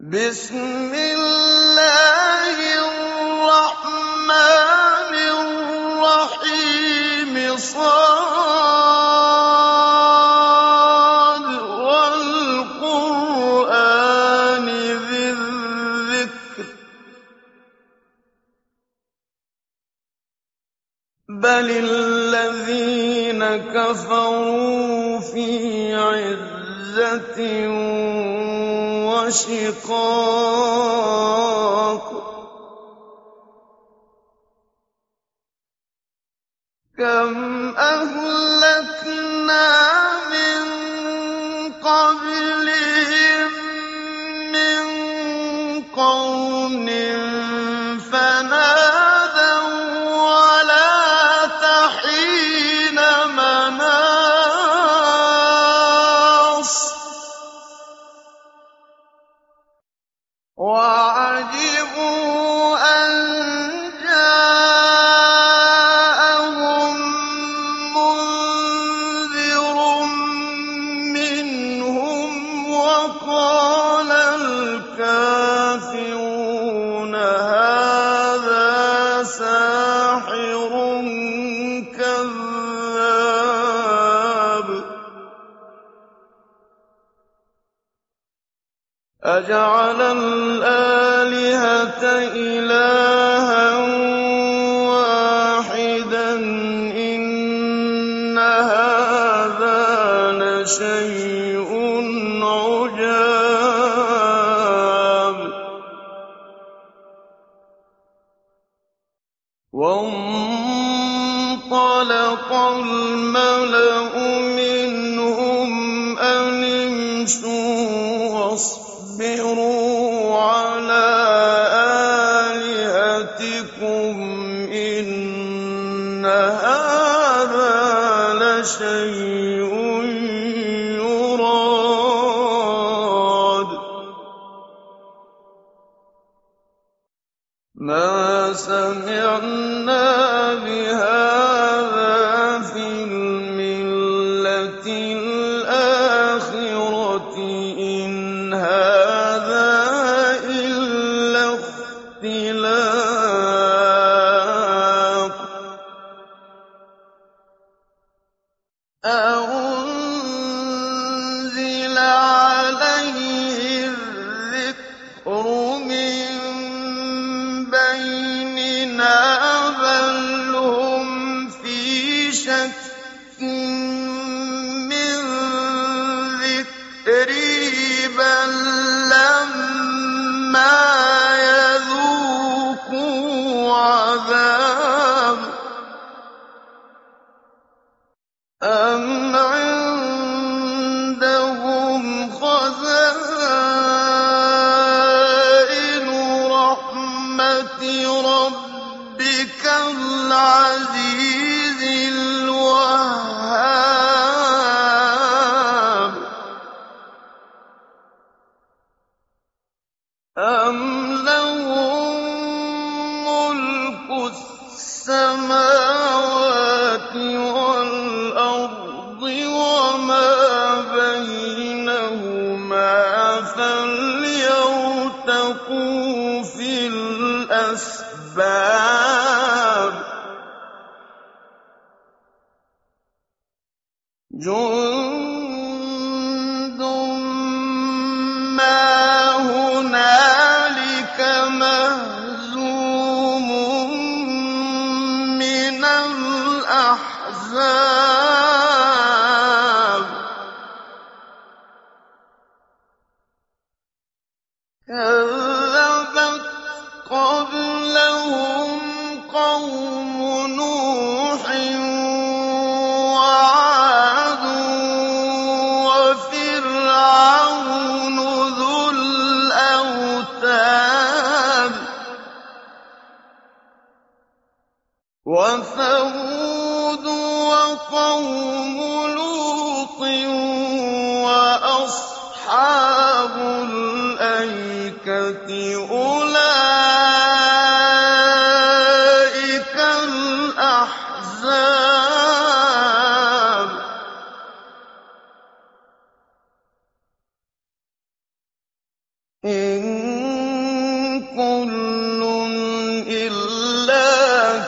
بِسْمِ اللَّهِ وَعَجِبُوا لَشَيْءٌ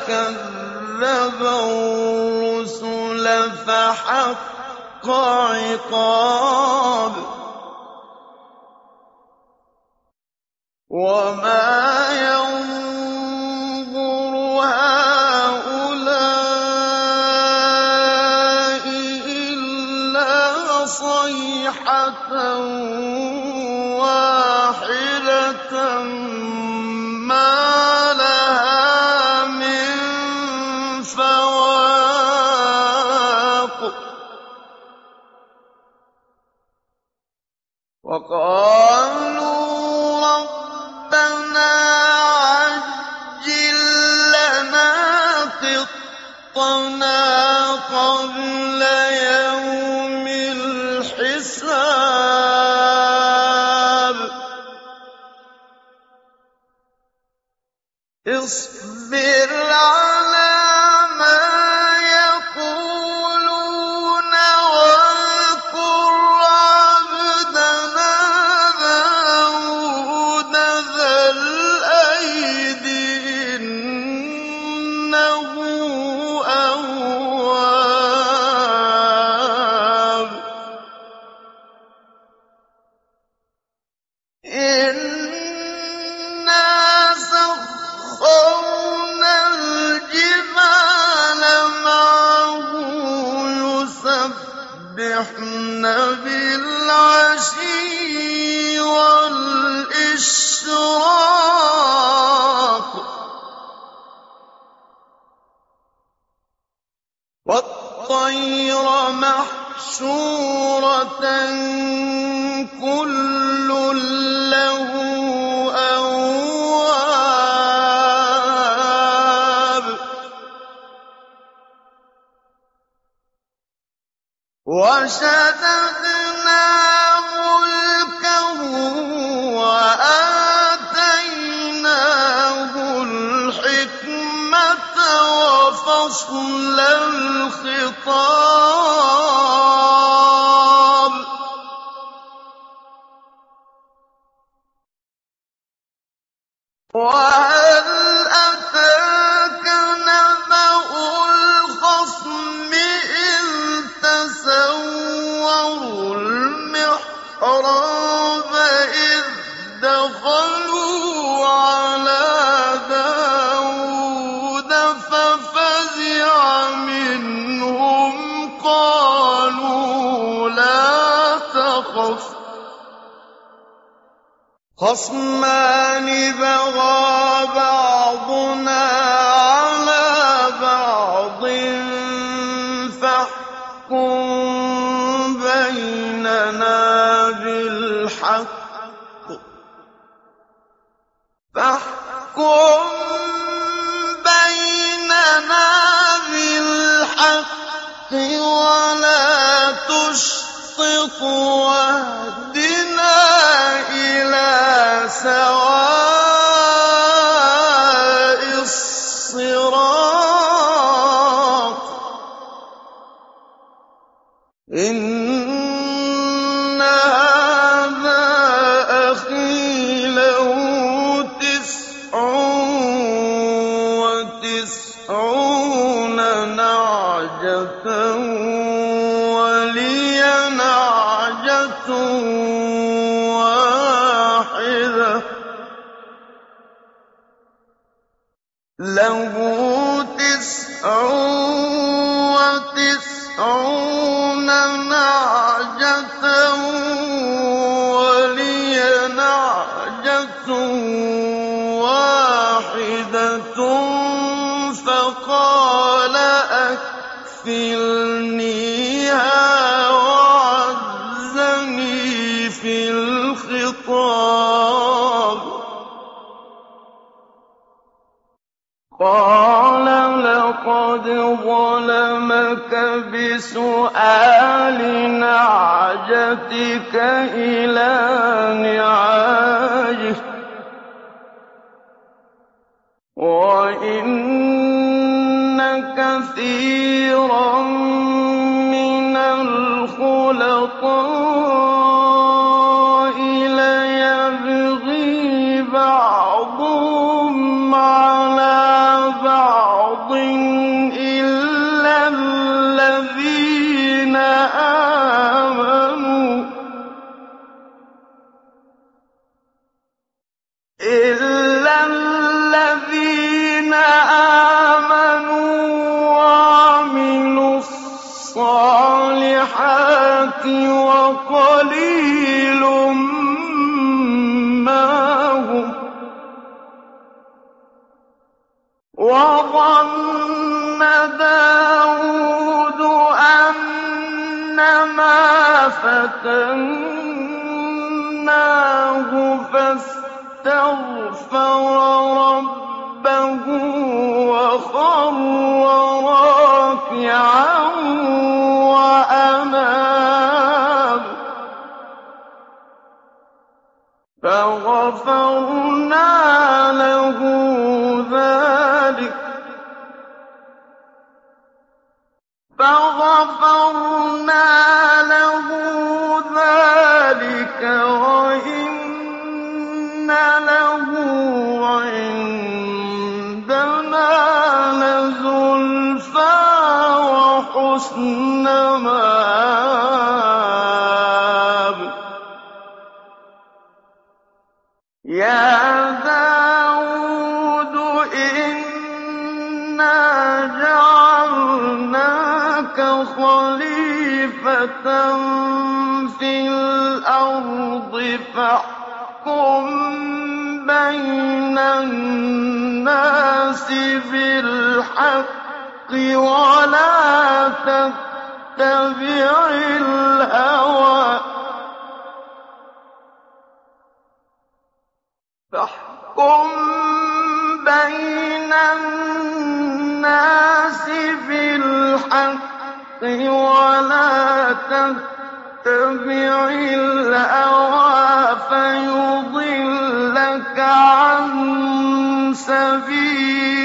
كَذَّبَ الرُّسُلَ فَحَقَّ عِقَابِ. وَمَا يَنظُرُ هَٰؤُلَاءِ إِلَّا صَيْحَةً Little وَشَدَدْنَا مُلْكَهُ وَآتَيْنَاهُ الْحِكْمَةَ وَفَصْلَ الْخِطَابِ ۚ خَصْمَانِ بَغَىٰ بَعْضُنَا عَلَىٰ بَعْضٍ فَاحْكُم بَيْنَنَا بِالْحَقِّ. وَلَا تُشْطِطْ وَاهْدِنَا إِلَىٰ سَوَاءِ لَقَدْ ظَلَمَكَ بِسُؤَالِ نَعْجَتِكَ إِلَىٰ نِعَاجِهِ ۖ. وَإِنَّ كَثِيرًا مِّنَ الْخُلَطَاءِ غفرنا له ذلك وإن له عندنا لزلفى وحسن مآب فِي الْأَرْضِ فَاحْكُم بَيْنَ النَّاسِ بِالْحَقِّ وَلَا تَتَّبِعِ الْهَوَىٰ. فاحكم بين الناس بالحق ولا تتبع الهوى فيضلك عن سبيل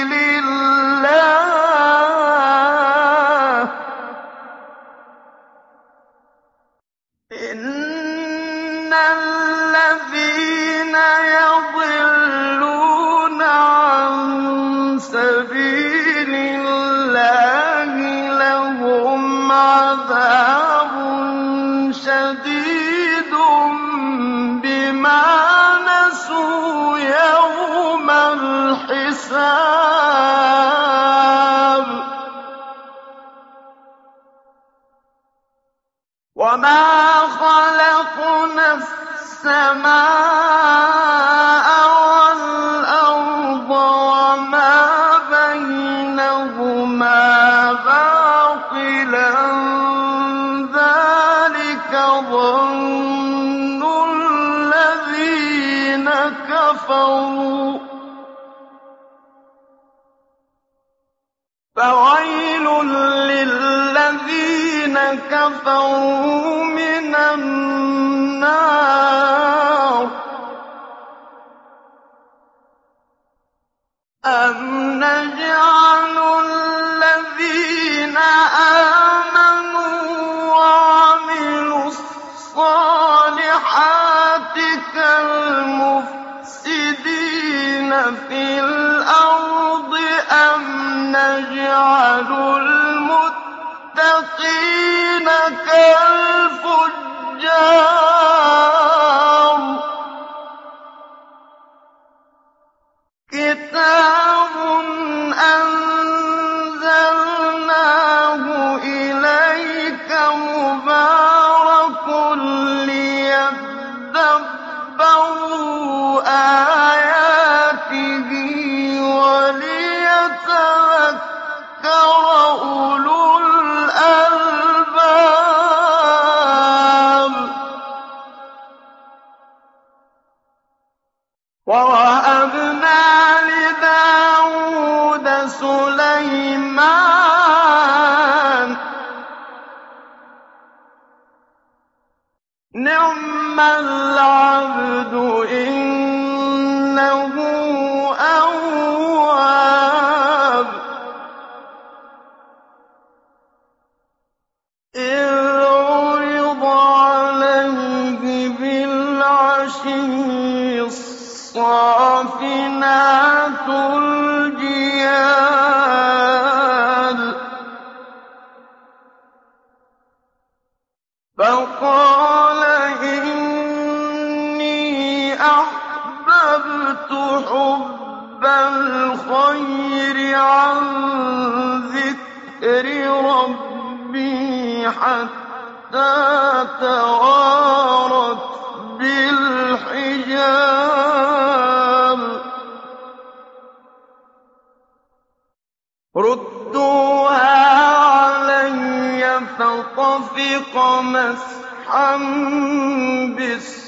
ظن الذين كفروا. فويل للذين كفروا من الفجار أحببت حب الخير عن ذكر ربي حتى توارت بالحجاب. ردوها علي فطفق مسحا بالسجاب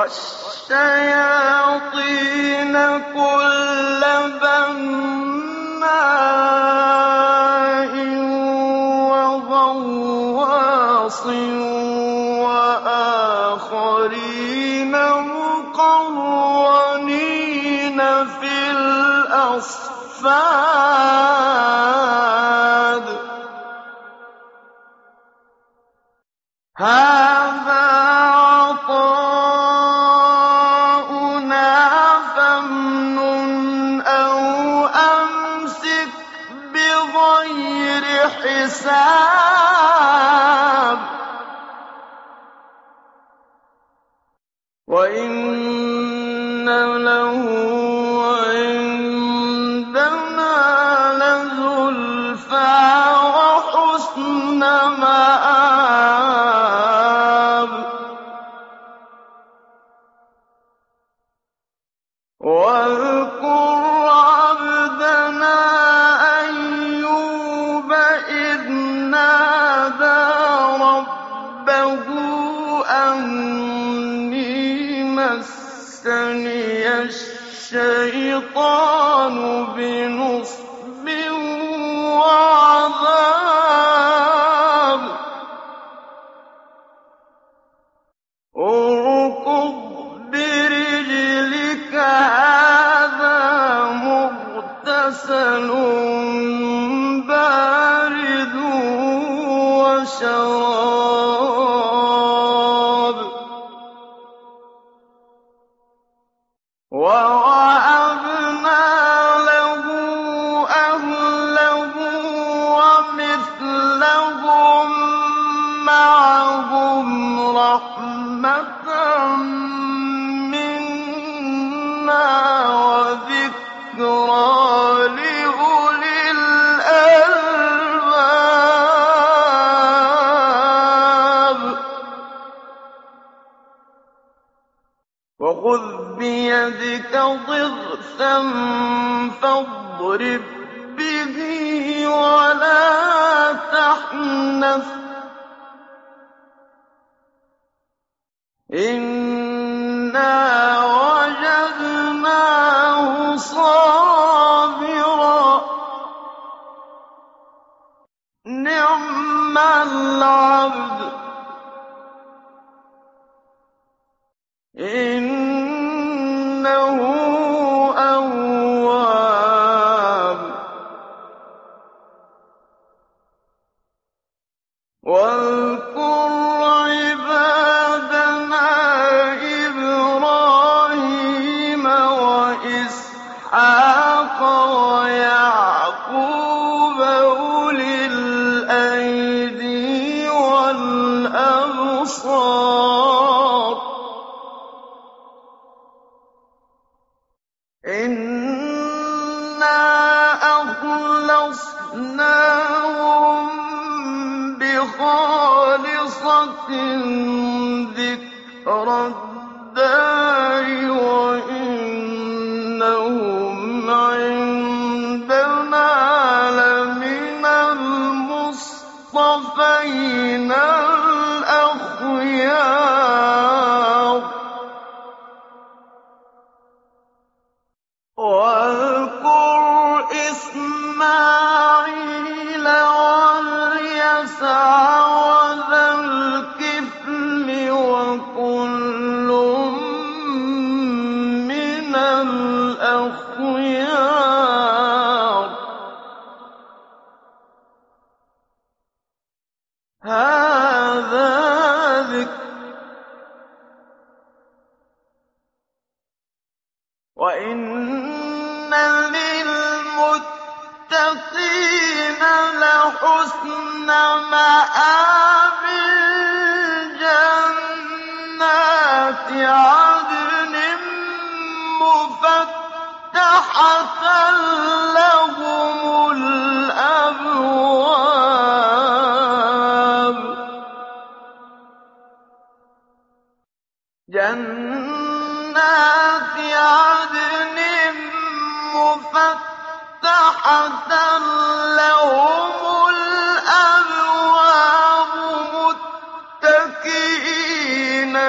والشياطين كل السَّمَاءَ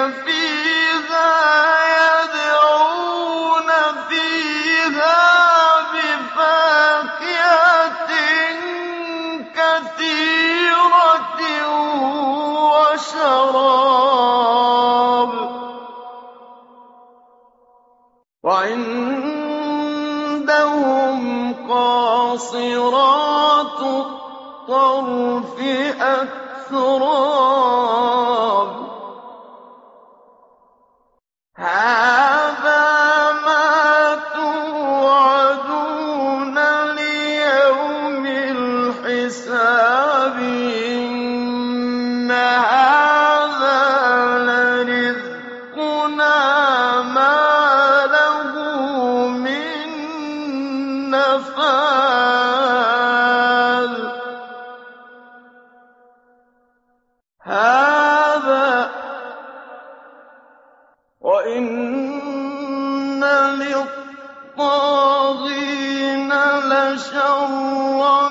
في وَإِنَّ لِلطَّاغِينَ لَشَرَّ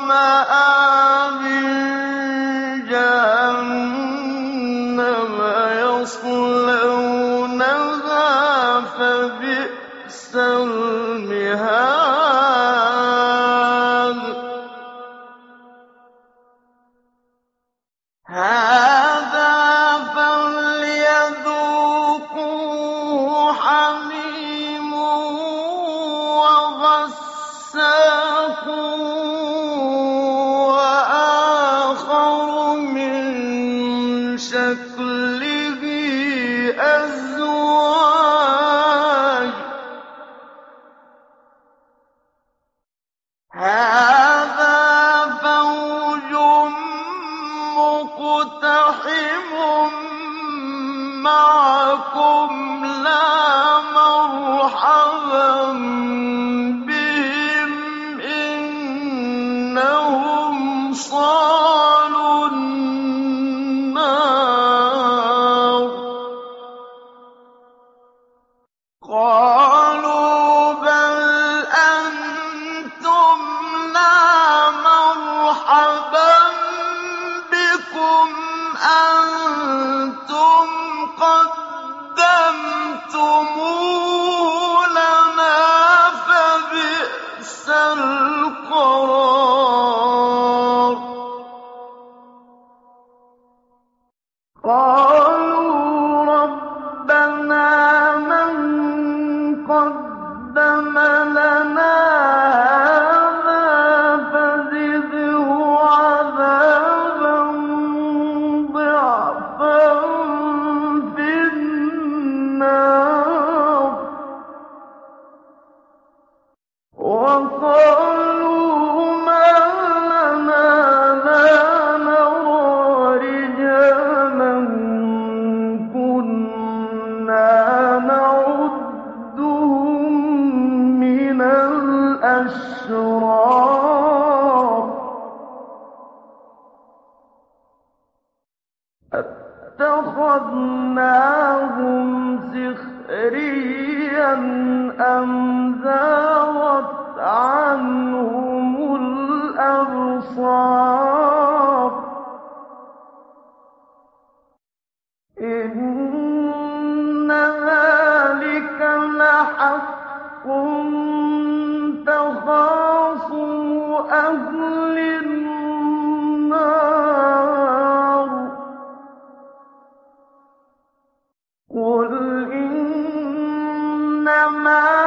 إِنَّمَا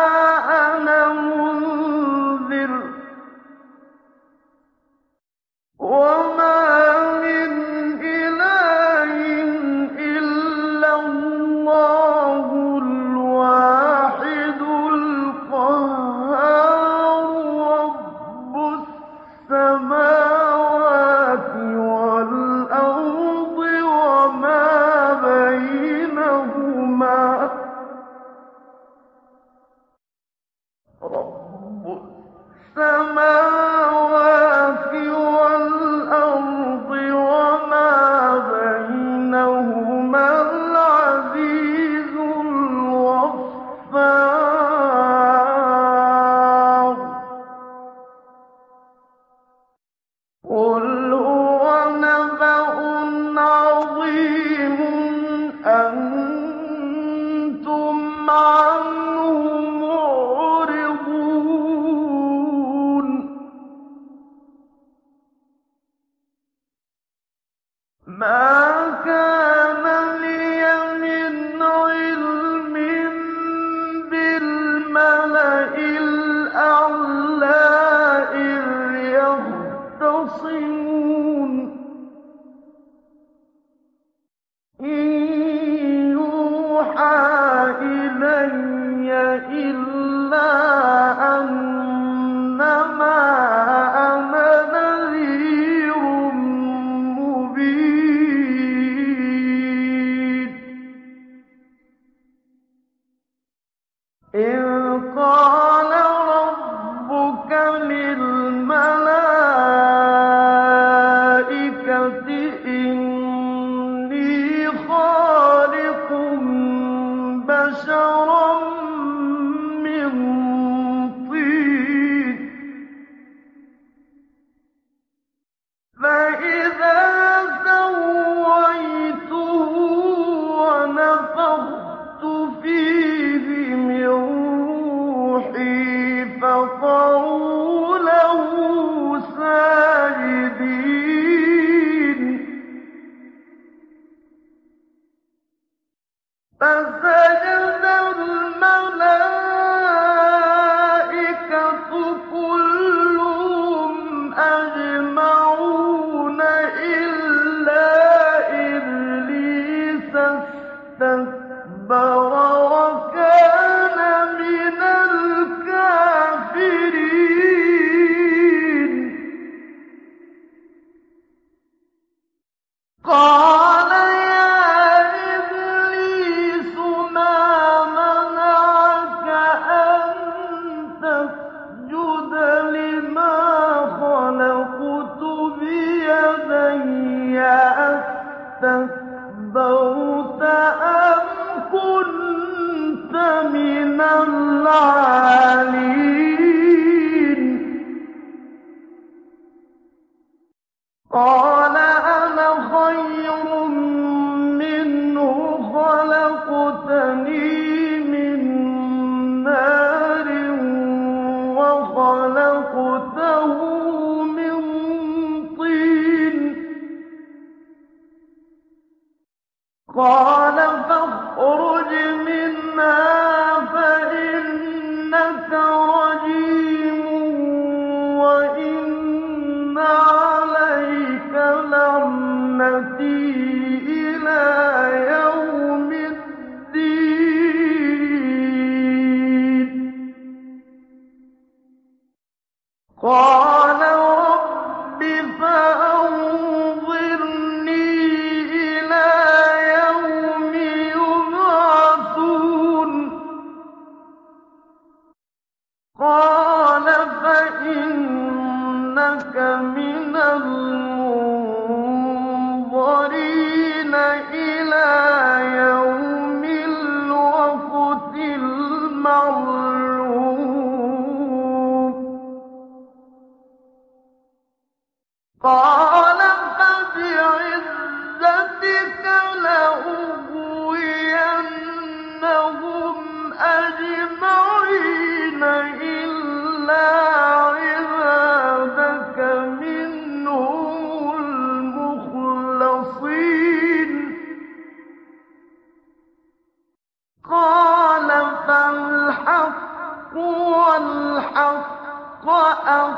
قَالَ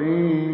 في